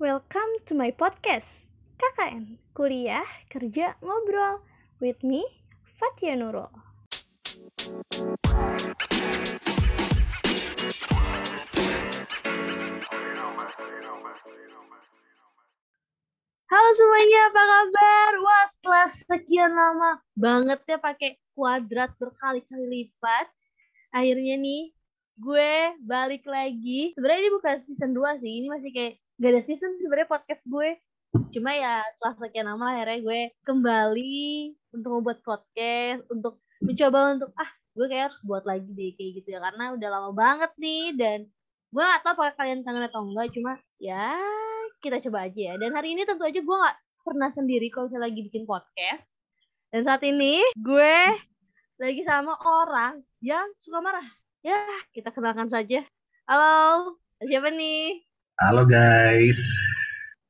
Welcome to my podcast KKN Kuliah Kerja Ngobrol with me Fatia Nurul. Halo semuanya, apa kabar? Wah, setelah sekian lama banget ya pakai kuadrat berkali-kali lipat, akhirnya nih gue balik lagi. Sebenarnya ini bukan season 2 sih, ini masih kayak gak ada season sebenarnya podcast gue. Cuma ya setelah sekian lama akhirnya gue kembali untuk membuat podcast, untuk mencoba untuk ah gue kayak harus buat lagi deh kayak gitu ya. Karena udah lama banget nih dan gue gak tau apakah kalian kangen atau enggak. Cuma ya kita coba aja ya. Dan hari ini tentu aja gue gak pernah sendiri kalau misalnya lagi bikin podcast. Dan saat ini gue lagi sama orang yang suka marah. Ya kita kenalkan saja. Halo siapa nih Halo guys,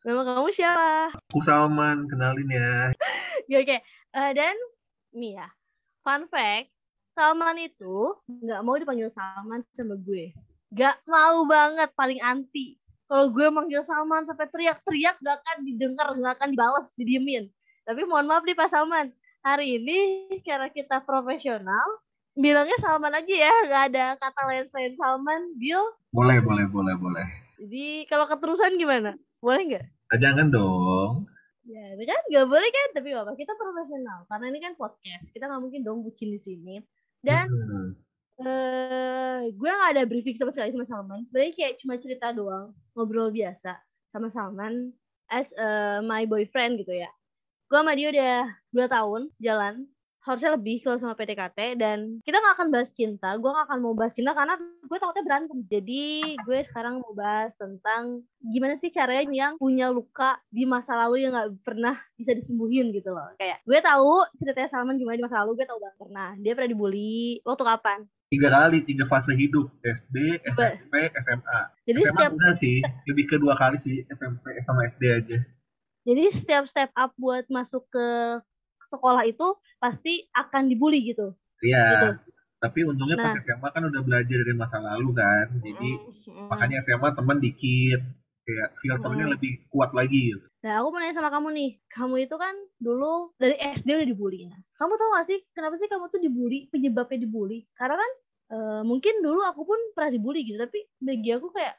nama kamu siapa? Aku Salman, kenalin ya. Ya, oke. Eh, dan nih ya fun fact Salman itu nggak mau dipanggil Salman sama gue. Nggak mau banget paling anti. Kalau gue manggil Salman sampai teriak-teriak gak akan didengar gak akan dibalas didiemin. Tapi mohon maaf nih Pak Salman. Hari ini karena kita profesional bilangnya Salman aja ya. Nggak ada kata lain selain Salman. Bill Boleh, boleh, boleh, boleh. Jadi kalau keterusan gimana boleh nggak Ah, Jangan dong. Ya, itu kan nggak boleh kan, tapi nggak apa. Kita profesional, karena ini kan podcast. Kita nggak mungkin dong bucin di sini. Dan Hmm. eh gue nggak ada briefing sama sekali sama Salman. Sebenarnya kayak cuma cerita doang, ngobrol biasa sama Salman as eh, my boyfriend gitu ya. Gue sama dia udah dua tahun jalan, harusnya lebih kalau sama PTKT dan kita nggak akan bahas cinta. Gue nggak akan mau bahas cinta karena gue takutnya berantem. Jadi gue sekarang mau bahas tentang gimana sih caranya yang punya luka di masa lalu yang nggak pernah bisa disembuhin gitu loh. Kayak gue tahu ceritanya Salman gimana di masa lalu, gue tahu banget pernah. Dia pernah dibully waktu kapan? Tiga kali, tiga fase hidup. SD, SMP, SMA. Jadi SMA setiap enggak sih, lebih ke dua kali sih. SMP sama SD aja. jadi setiap step up buat masuk ke sekolah itu pasti akan dibully gitu. Iya. Gitu. Tapi untungnya pas Nah. SMA kan udah belajar dari masa lalu kan. Jadi Mm, makanya SMA teman dikit. Kayak filternya Mm. lebih kuat lagi gitu. Nah, aku mau nanya sama kamu nih. Kamu itu kan dulu dari SD udah dibully. Nah, kamu tau gak sih kenapa sih kamu tuh dibully? Penyebabnya dibully? Karena kan eh, mungkin dulu aku pun pernah dibully gitu. Tapi bagi aku kayak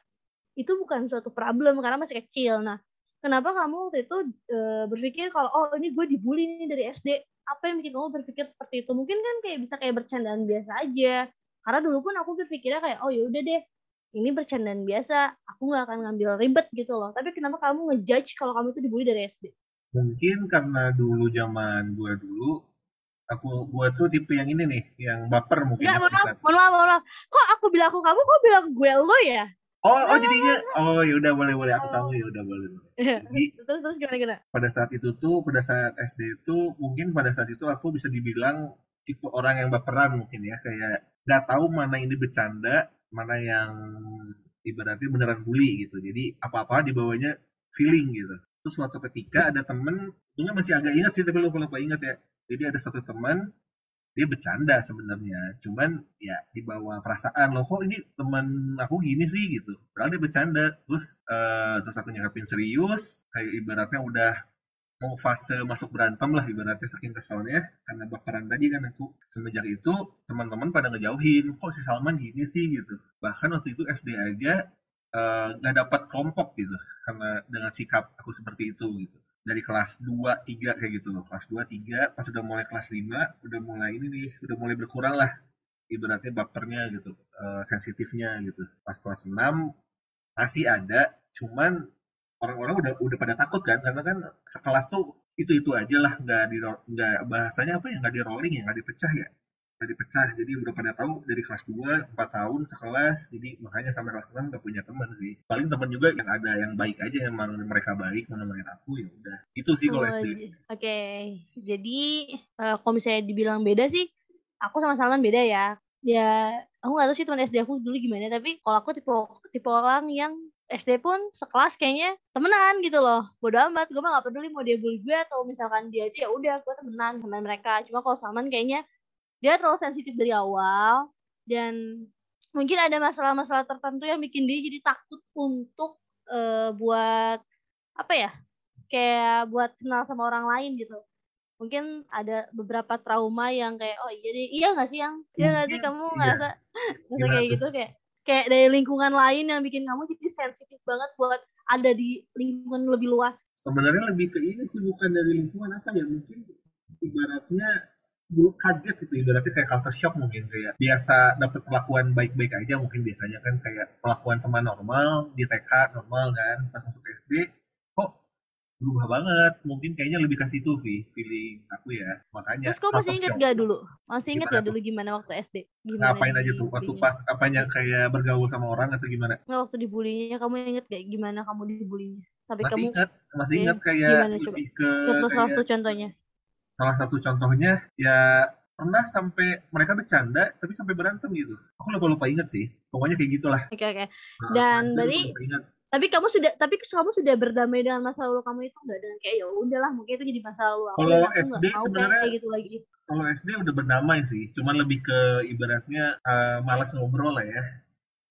itu bukan suatu problem karena masih kecil. Nah, kenapa kamu waktu itu eh, berpikir kalau oh ini gue dibully nih dari SD? Apa yang bikin kamu berpikir seperti itu? Mungkin kan kayak bisa kayak bercandaan biasa aja. Karena dulu pun aku berpikirnya kayak oh ya udah deh ini bercandaan biasa, aku nggak akan ngambil ribet gitu loh. Tapi kenapa kamu ngejudge kalau kamu itu dibully dari SD? Mungkin karena dulu zaman gue dulu, aku gue tuh tipe yang ini nih, yang baper mungkin. Enggak, ya, mohon maaf, mohon maaf. Kok aku bilang aku kamu, kok bilang gue lo ya? Oh, oh jadinya, oh ya udah boleh boleh aku tahu ya udah boleh. Jadi terus terus gimana gimana? pada saat itu tuh, pada saat SD itu mungkin pada saat itu aku bisa dibilang tipe orang yang baperan mungkin ya, kayak nggak tahu mana ini bercanda, mana yang ibaratnya beneran bully gitu. Jadi apa-apa dibawanya feeling gitu. Terus suatu ketika ada temen, ini masih agak ingat sih tapi lupa lupa ingat ya. Jadi ada satu teman dia bercanda sebenarnya, cuman ya dibawa perasaan loh kok ini teman aku gini sih? gitu. Padahal dia bercanda, terus eh, terus aku nyangkapin serius, kayak ibaratnya udah mau fase masuk berantem lah ibaratnya saking keselnya karena baperan tadi kan aku semenjak itu teman-teman pada ngejauhin kok si Salman gini sih? gitu. Bahkan waktu itu SD aja eh, nggak dapat kelompok gitu karena dengan sikap aku seperti itu gitu dari kelas 2, 3 kayak gitu loh. Kelas 2, 3 pas udah mulai kelas 5 udah mulai ini nih udah mulai berkurang lah. Ibaratnya bapernya gitu eh, sensitifnya gitu. Pas kelas 6 masih ada cuman orang-orang udah udah pada takut kan karena kan sekelas tuh itu itu aja lah. Nggak di nggak bahasanya apa ya? Nggak di rolling ya? Nggak dipecah ya nggak dipecah jadi udah pada tahu dari kelas 2 4 tahun sekelas jadi makanya sampai kelas 6 nggak punya teman sih paling teman juga yang ada yang baik aja emang mereka baik mau nemenin aku ya udah itu sih kalau Oh, SD j- Oke, jadi eh, kalau misalnya dibilang beda sih, aku sama Salman beda ya. Ya, aku nggak tahu sih teman SD aku dulu gimana, tapi kalau aku tipe tipe orang yang SD pun sekelas kayaknya temenan gitu loh. Bodo amat, gue mah gak peduli mau dia bully gue atau misalkan dia aja ya udah gue temenan sama mereka. Cuma kalau Salman kayaknya dia terlalu sensitif dari awal dan mungkin ada masalah-masalah tertentu yang bikin dia jadi takut untuk eh, buat apa ya kayak buat kenal sama orang lain gitu. Mungkin ada beberapa trauma yang kayak oh iya deh iya nggak sih yang? Iya nggak sih kamu iya. ngerasa? Ngerasa kayak gitu kayak kayak dari lingkungan lain yang bikin kamu jadi sensitif banget buat ada di lingkungan lebih luas. Sebenarnya lebih ke ini sih bukan dari lingkungan apa ya mungkin ibaratnya dulu kaget gitu ibaratnya kayak culture shock mungkin kayak biasa dapat perlakuan baik-baik aja mungkin biasanya kan kayak perlakuan teman normal di TK normal kan pas masuk SD kok berubah banget. Mungkin kayaknya lebih ke situ sih feeling aku ya makanya terus kau masih inget shock. gak dulu? Masih inget Gimana gak tuh? dulu gimana waktu SD gimana ngapain aja tuh? Waktu pas apanya kayak bergaul sama orang atau gimana? Nggak waktu dibulinya kamu inget gak gimana kamu dibulinya sampai masih kamu ingat masih Oke, ingat kayak gimana coba? lebih ke contoh salah satu contohnya salah satu contohnya ya pernah sampai mereka bercanda tapi sampai berantem gitu. Aku lupa lupa inget sih. Pokoknya kayak gitulah. Oke oke. Nah, Dan SD berarti- tapi kamu sudah tapi kamu sudah berdamai dengan masa lalu kamu itu enggak dengan kayak ya udahlah mungkin itu jadi masa lalu aku. Kalau SD mau sebenarnya- kayak gitu lagi. kalau SD udah berdamai sih. Cuman lebih ke ibaratnya eh, malas ngobrol lah ya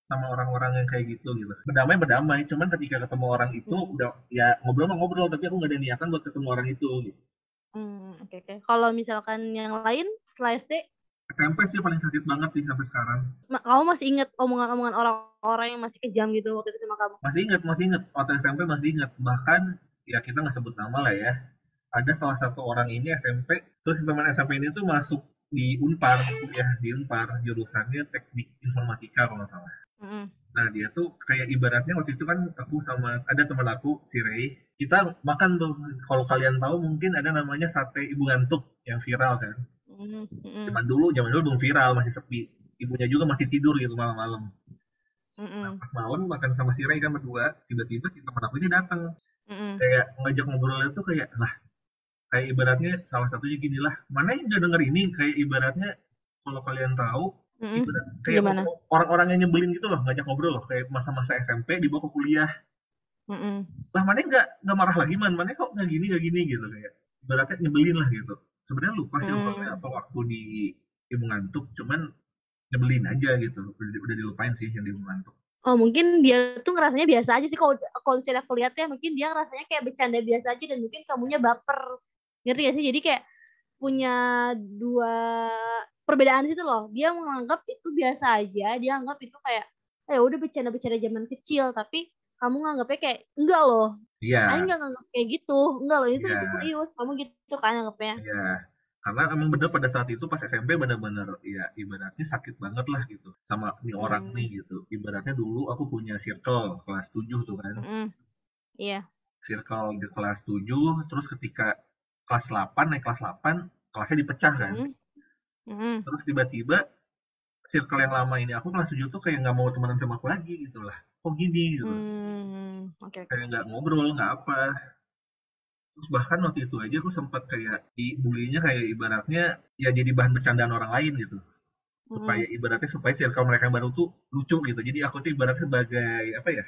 sama orang-orang yang kayak gitu gitu. Berdamai berdamai. Cuman ketika ketemu orang itu Hmm. udah ya ngobrol mah ngobrol tapi aku nggak ada niatan buat ketemu orang itu gitu Hmm, oke oke. Kalau misalkan yang lain setelah SD, SMP sih paling sakit banget sih sampai sekarang. Ma- kamu masih inget omongan-omongan orang-orang yang masih kejam gitu waktu itu sama kamu? masih ingat masih ingat. Waktu SMP masih ingat. Bahkan ya kita nggak sebut nama lah ya. Ada salah satu orang ini SMP terus teman SMP ini tuh masuk di Unpar ya di Unpar. Jurusannya teknik informatika kalau nggak salah. Mm-mm. Nah dia tuh kayak ibaratnya waktu itu kan aku sama ada teman aku si Ray. Kita makan tuh. Kalau kalian tahu mungkin ada namanya sate ibu ngantuk yang viral kan. Mm, mm, zaman dulu zaman dulu belum viral masih sepi. Ibunya juga masih tidur gitu malam-malam. Mm, pas malam makan sama si Ray kan berdua tiba-tiba si teman aku ini datang. Mm, kayak ngajak ngobrolnya tuh kayak lah kayak ibaratnya salah satunya gini lah mana yang udah denger ini? Kayak ibaratnya kalau kalian tahu mm. ibarat kayak Gimana? orang-orang yang nyebelin gitu loh ngajak ngobrol loh kayak masa-masa SMP dibawa ke kuliah. Mm, lah mana nggak nggak marah lagi man. Mana kok nggak gini nggak gini gitu. Kayak ibaratnya nyebelin lah gitu. Sebenarnya lupa sih waktu apa waktu di ibu ngantuk cuman nyebelin aja gitu. Udah, udah dilupain sih yang di ibu ngantuk. Oh mungkin dia tuh ngerasanya biasa aja sih. Kalau kalau misalnya aku lihat ya mungkin dia ngerasanya kayak bercanda biasa aja dan mungkin kamunya baper. Ngerti gak sih? Jadi kayak punya dua perbedaan situ loh dia menganggap itu biasa aja dia anggap itu kayak eh udah bercanda-bercanda zaman kecil tapi kamu nganggapnya kayak enggak loh iya Aing nggak nganggap kayak gitu enggak loh itu Iya. itu serius kamu gitu kan anggapnya Ya, karena emang bener pada saat itu pas SMP bener-bener ya ibaratnya sakit banget lah gitu sama nih orang Hmm. nih gitu. Ibaratnya dulu aku punya circle kelas 7 tuh kan. Mm-mm. iya Circle di kelas 7 terus ketika kelas 8 naik kelas 8 kelasnya dipecah kan. Mm. Mm-mm. Terus tiba-tiba circle yang lama ini aku kelas 7 tuh kayak nggak mau temenan sama aku lagi gitu lah. Kok gini gitu. Oke oke. Kayak nggak ngobrol, nggak apa. Terus bahkan waktu itu aja aku sempat kayak dibulinya kayak ibaratnya ya jadi bahan bercandaan orang lain gitu. supaya ibaratnya supaya circle mereka yang baru tuh lucu gitu jadi aku tuh ibaratnya sebagai apa ya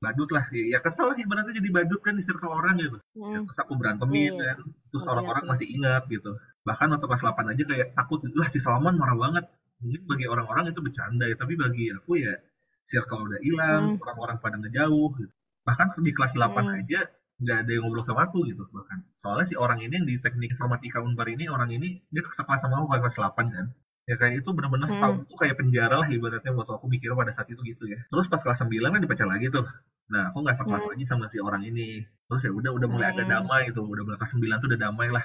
badut lah ya, ya kesel lah ibaratnya jadi badut kan di circle orang gitu ya, Mm. terus aku berantemin Iya. kan terus Ngerti, orang-orang ngerti. masih ingat gitu bahkan waktu kelas 8 aja kayak takut lah si Salman marah banget mungkin bagi orang-orang itu bercanda ya tapi bagi aku ya circle udah hilang Hmm. orang-orang pada ngejauh gitu bahkan di kelas 8 Hmm. aja nggak ada yang ngobrol sama aku gitu bahkan soalnya si orang ini yang di teknik informatika unpar ini orang ini dia sekelas sama aku kan kelas 8 kan ya kayak itu benar-benar Hmm. setahun tuh kayak penjara lah ibaratnya buat aku mikir pada saat itu gitu ya terus pas kelas 9 kan dipecah lagi tuh nah aku nggak sekelas Hmm. lagi sama si orang ini terus ya udah udah mulai agak Hmm. damai tuh udah mulai kelas 9 tuh udah damai lah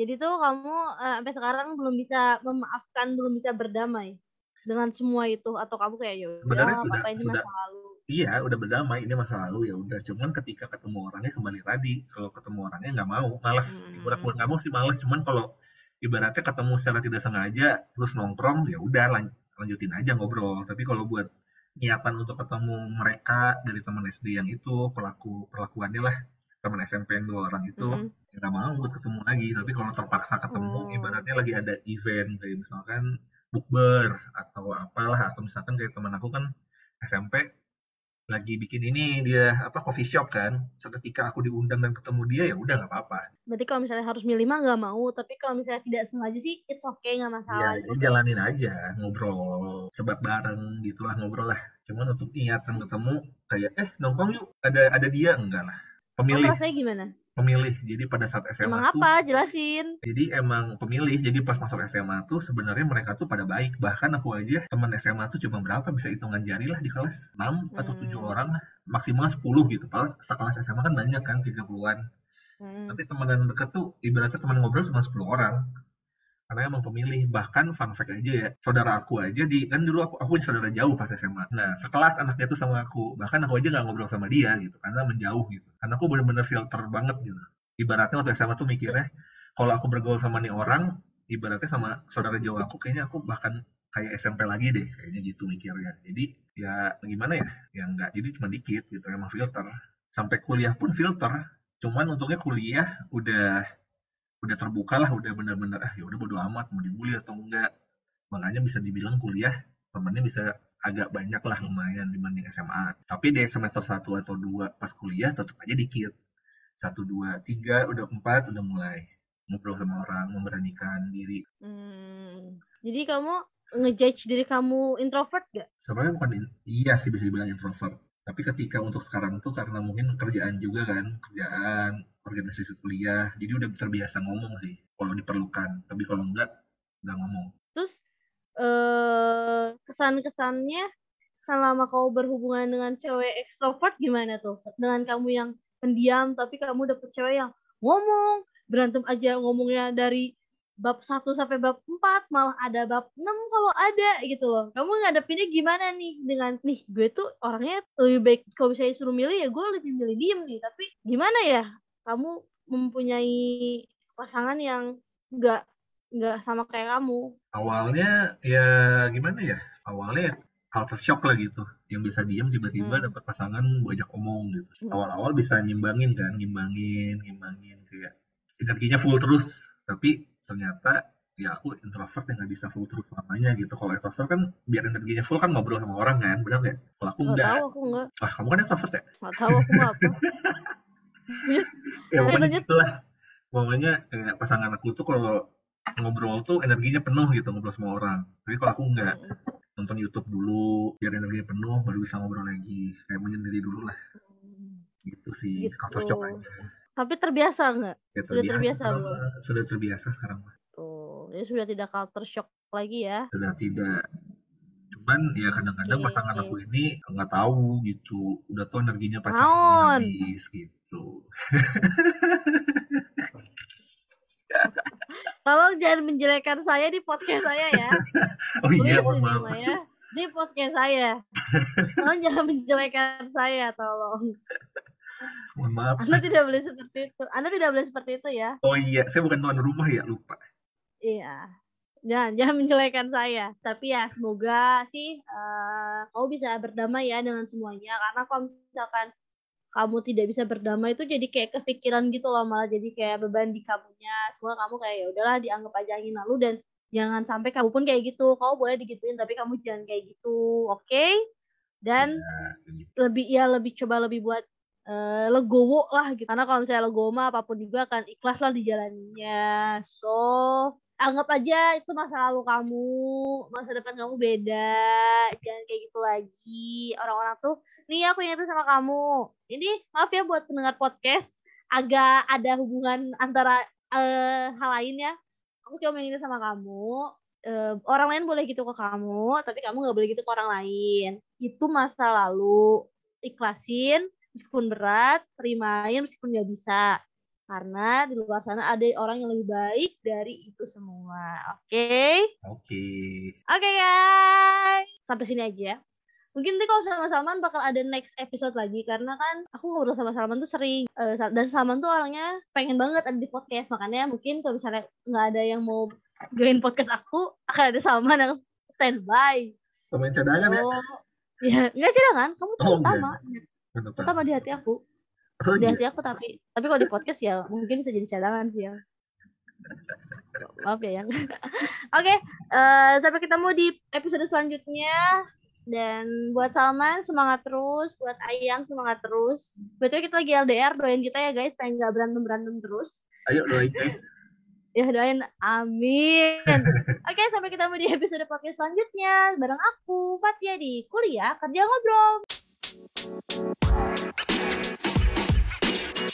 Jadi tuh kamu eh, sampai sekarang belum bisa memaafkan, belum bisa berdamai dengan semua itu atau kamu kayak ya Sebenarnya sudah- apa-apa ini sudah. masa lalu. iya udah berdamai ini masa lalu ya udah cuman ketika ketemu orangnya kembali tadi kalau ketemu orangnya nggak mau malas Hmm. buat mau sih malas cuman kalau ibaratnya ketemu secara tidak sengaja terus nongkrong ya udah lan- lanjutin aja ngobrol tapi kalau buat niatan untuk ketemu mereka dari teman SD yang itu pelaku perlakuannya lah teman SMP yang dua orang itu ya nggak mau buat ketemu lagi. Tapi kalau terpaksa ketemu Hmm. ibaratnya lagi ada event kayak misalkan bukber atau apalah atau misalkan kayak teman aku kan SMP lagi bikin ini dia apa coffee shop kan. Seketika aku diundang dan ketemu dia ya udah nggak apa-apa. Berarti kalau misalnya harus milih mah nggak mau, tapi kalau misalnya tidak sengaja sih it's okay nggak ya masalah. jadi jalanin aja ngobrol sebab bareng gitulah ngobrol lah. Cuman untuk niatan ketemu kayak eh nongkrong yuk ada ada dia. Enggak lah. Oh, pemilih rasanya gimana? pemilih jadi pada saat SMA Emang tuh apa? Jelasin. jadi emang pemilih jadi pas masuk SMA tuh sebenarnya mereka tuh pada baik bahkan aku aja teman SMA tuh cuma berapa bisa hitungan jari lah di kelas 6 atau 7 Hmm. orang lah maksimal 10 gitu padahal sekelas SMA kan banyak kan 30-an Hmm. tapi temenan deket tuh ibaratnya teman ngobrol cuma 10 orang karena emang pemilih. Bahkan fun fact aja ya saudara aku aja di kan dulu aku aku saudara jauh pas SMA nah sekelas anaknya tuh sama aku. Bahkan aku aja nggak ngobrol sama dia gitu karena menjauh gitu. Karena aku bener-bener filter banget gitu. Ibaratnya waktu SMA tuh mikirnya kalau aku bergaul sama nih orang ibaratnya sama saudara jauh aku kayaknya aku bahkan kayak SMP lagi deh kayaknya gitu mikirnya. Jadi ya gimana ya? Ya nggak jadi cuma dikit gitu emang filter. Sampai kuliah pun filter cuman untungnya kuliah udah udah terbuka lah udah bener-bener ah ya udah bodo amat mau dibully atau enggak makanya bisa dibilang kuliah temennya bisa agak banyak lah lumayan dibanding SMA tapi di semester 1 atau 2 pas kuliah tetap aja dikit satu dua tiga udah empat udah mulai ngobrol sama orang memberanikan diri Hmm. Jadi kamu ngejudge diri kamu introvert gak? sebenarnya bukan iya sih bisa dibilang introvert tapi ketika untuk sekarang tuh karena mungkin kerjaan juga kan kerjaan organisasi kuliah jadi udah terbiasa ngomong sih kalau diperlukan tapi kalau enggak nggak ngomong Terus eh kesan-kesannya selama kau berhubungan dengan cewek ekstrovert gimana tuh? Dengan kamu yang pendiam tapi kamu dapet cewek yang ngomong, berantem aja ngomongnya dari bab 1 sampai bab 4, malah ada bab 6 kalau ada gitu loh. Kamu ngadepinnya gimana nih dengan nih gue tuh orangnya lebih baik kalau bisa suruh milih ya gue lebih milih diem nih. Tapi gimana ya? Kamu mempunyai pasangan yang nggak nggak sama kayak kamu. awalnya ya gimana ya? Awalnya culture shock lah gitu. Yang bisa diem tiba-tiba Hmm. dapat pasangan banyak omong gitu. Hmm. awal-awal bisa nyimbangin kan nyimbangin nyimbangin kayak energinya full terus. Tapi ternyata ya aku introvert yang nggak bisa full terus selamanya gitu. Kalau extrovert kan biar energinya full kan ngobrol sama orang kan benar nggak? Kalau aku Nggak tahu aku nggak. Ah kamu kan introvert ya? Nggak tahu aku mau apa. ya pokoknya gitulah pokoknya kayak pasangan aku tuh kalau ngobrol tuh energinya penuh gitu ngobrol sama orang tapi kalau aku enggak nonton YouTube dulu biar energinya penuh baru bisa ngobrol lagi kayak menyendiri dulu lah gitu sih Gitu. culture shock aja Tapi terbiasa nggak? ya Sudah terbiasa terbiasa sekarang belum? sudah terbiasa sekarang mah. Tuh, ya sudah tidak culture shock lagi ya. sudah tidak cuman ya kadang-kadang pasangan aku ini nggak tahu gitu udah tuh energinya pacarnya habis gitu Tolong jangan menjelekkan saya di podcast saya ya. oh iya mohon maaf ya. Di podcast saya. Tolong jangan menjelekkan saya, tolong. mohon maaf Anda tidak boleh seperti itu. Anda tidak boleh seperti itu ya. oh iya saya bukan tuan rumah ya lupa Iya. Jangan, jangan menjelekkan saya. Tapi ya semoga sih eh kau bisa berdamai ya dengan semuanya. Karena kalau misalkan kamu tidak bisa berdamai itu jadi kayak kepikiran gitu loh malah jadi kayak beban di kamunya. Semua kamu kayak ya udahlah dianggap aja angin lalu dan jangan sampai kamu pun kayak gitu. Kau boleh digituin tapi kamu jangan kayak gitu, oke? Dan ya, lebih ya lebih coba lebih buat eh, legowo lah gitu karena kalau misalnya legowo mah apa pun juga akan ikhlas lah dijalaninya so anggap aja itu masa lalu kamu masa depan kamu beda jangan kayak gitu lagi. Orang-orang tuh nih aku ingetin sama kamu. Ini maaf ya buat pendengar podcast agak ada hubungan antara eh, hal lain ya. Aku cuma ingetin sama kamu eh, orang lain boleh gitu ke kamu tapi kamu nggak boleh gitu ke orang lain. Itu masa lalu. Ikhlasin meskipun berat terimain meskipun nggak bisa karena di luar sana ada orang yang lebih baik dari itu semua. Oke? Oke. Oke guys. Sampai sini aja mungkin nanti kalau sama Salman bakal ada next episode lagi karena kan aku ngobrol sama Salman tuh sering eh, dan Salman tuh orangnya pengen banget ada di podcast. Makanya mungkin kalau misalnya nggak ada yang mau join podcast aku akan ada Salman yang standby. Pemain cadangan ya? Oh ya nggak cadangan kamu tuh Oh, utama. Pak. utama di hati aku oh iya. hati aku tapi tapi kalau di podcast ya mungkin bisa jadi cadangan sih ya. Maaf ya yang. Oke eh, sampai ketemu di episode selanjutnya. Dan buat Salman semangat terus. Buat Ayang semangat terus. Betul kita lagi LDR doain kita ya guys. Supaya nggak berantem berantem terus. Ayo doain guys. Ya doain. Amin. Oke sampai ketemu di episode podcast selanjutnya. Bareng aku Fatia di kuliah kerja ngobrol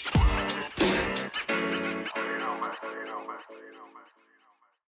you know, man. You know, man. You know, man.